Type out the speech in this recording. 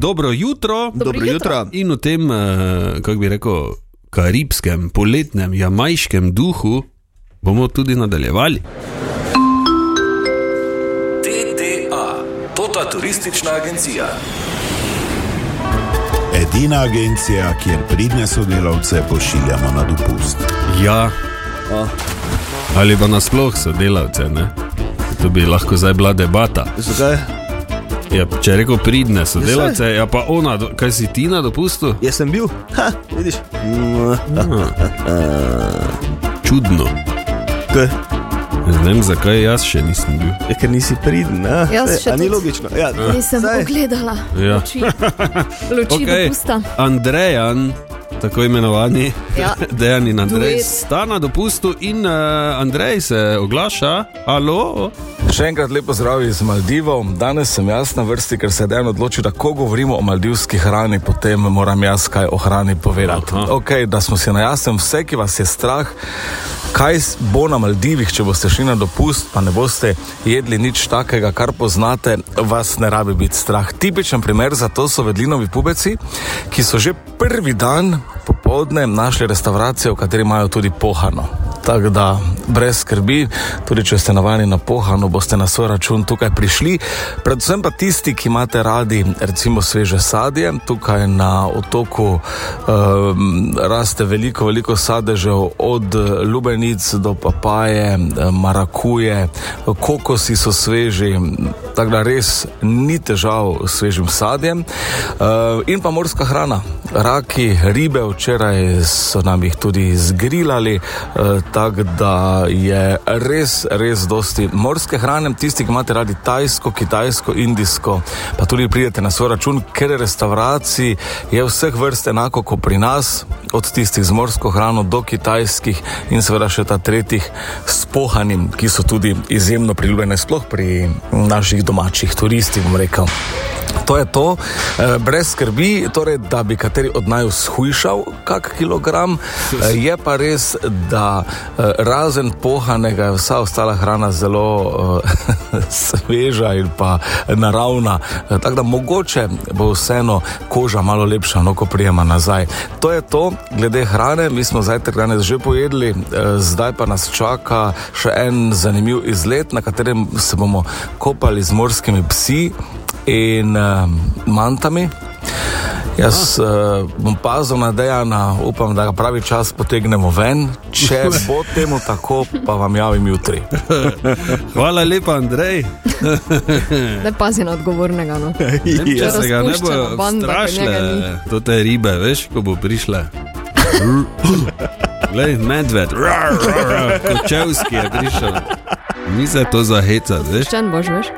Dobro jutro. Dobro Dobro jutro. jutro. In v tem, eh, kako bi rekel, karibskem, poletnem, jamajškem duhu bomo tudi nadaljevali. TTA, Tota turistična agencija. Edina agencija, kjer pridne sodelavce pošiljamo na dopust. Ja, ali pa nasploh sodelavce, ne? To bi lahko zdaj bila debata. Zakaj? Ja, če rekel pridne sodelavce, ja pa ona, kaj si ti na dopustu? Jaz sem bil, ha, vidiš. Čudno. Kaj? Ne vem, zakaj jaz še nisem bil. Je, ker nisi pridn, ne? Jaz še A ni logično. Ja, Nisem saj. pogledala. Ja. Luči, luči okay. dopusta. Andrejan, tako imenovani, Ja. Dejan in Andrej, sta na dopustu in uh, Andrej se oglaša. Alo, Še enkrat lepo zdrav iz Maldivov. Danes sem jaz na vrsti, ker se je dejansko odločil, da ko govorimo o maldivski hrani, potem moram jaz kaj o hrani povedati. Aha. Okay, da smo si na jasnem, vse, ki vas je strah, kaj bo na Maldivih, če boste šli na dopust, pa ne boste jedli nič takega, kar poznate, vas ne rabi biti strah. Tipičen primer za to so vedlinovi pubeci, ki so že prvi dan popovdne našli restauracijo, v kateri imajo tudi pohano. Tako da brez skrbi, tudi če ste navajeni na pohano, boste na svoj račun tukaj prišli. Predvsem pa tisti, ki imate radi recimo sveže sadje, tukaj na otoku um, raste veliko, veliko sadežev, od lubenic do papaje, marakuje, kokosi so sveži, tako da res ni težav s svežim sadjem. Uh, in pa morska hrana, raki, ribe, včeraj so nam jih tudi zgrilali, uh, tako da je res, res dosti morske hrane. Tisti, ki imate radi tajsko, kitajsko, indijsko, pa tudi pridete na svoj račun, ker restavracij je vseh vrst enako kot pri nas, od tistih z morsko hrano do kitajskih in seveda še ta tretjih s pohanim, ki so tudi izjemno priljubljene, sploh pri naših domačih turistih, bom rekel. To je to, eh, brez skrbi, torej, da bi kateri od naju shujšal kak kilogram. Eh, Je pa res, da eh, razen pohanega je vsa ostala hrana zelo eh, sveža in pa naravna. Tako da mogoče bo vseeno koža malo lepša, no ko prijema nazaj. To je to, glede hrane, mi smo zajtrk danes že pojedli, zdaj pa nas čaka še en zanimiv izlet, na katerem se bomo kopali z morskimi psi in uh, mantami. Jaz uh, bom pazil na Dejana, upam, da ga pravi čas potegnemo ven. Če bo temu tako, pa vam javim jutri. hvala lepa, Andrej. Da pazi na odgovornega. No. Če Ja. se ga ne bo Razpuščena banda, strašile, to te ribe, veš, ko bo prišle. Glej, medved, kočevski je prišel. Ni se to za hecati, veš. Ščen boš, veš?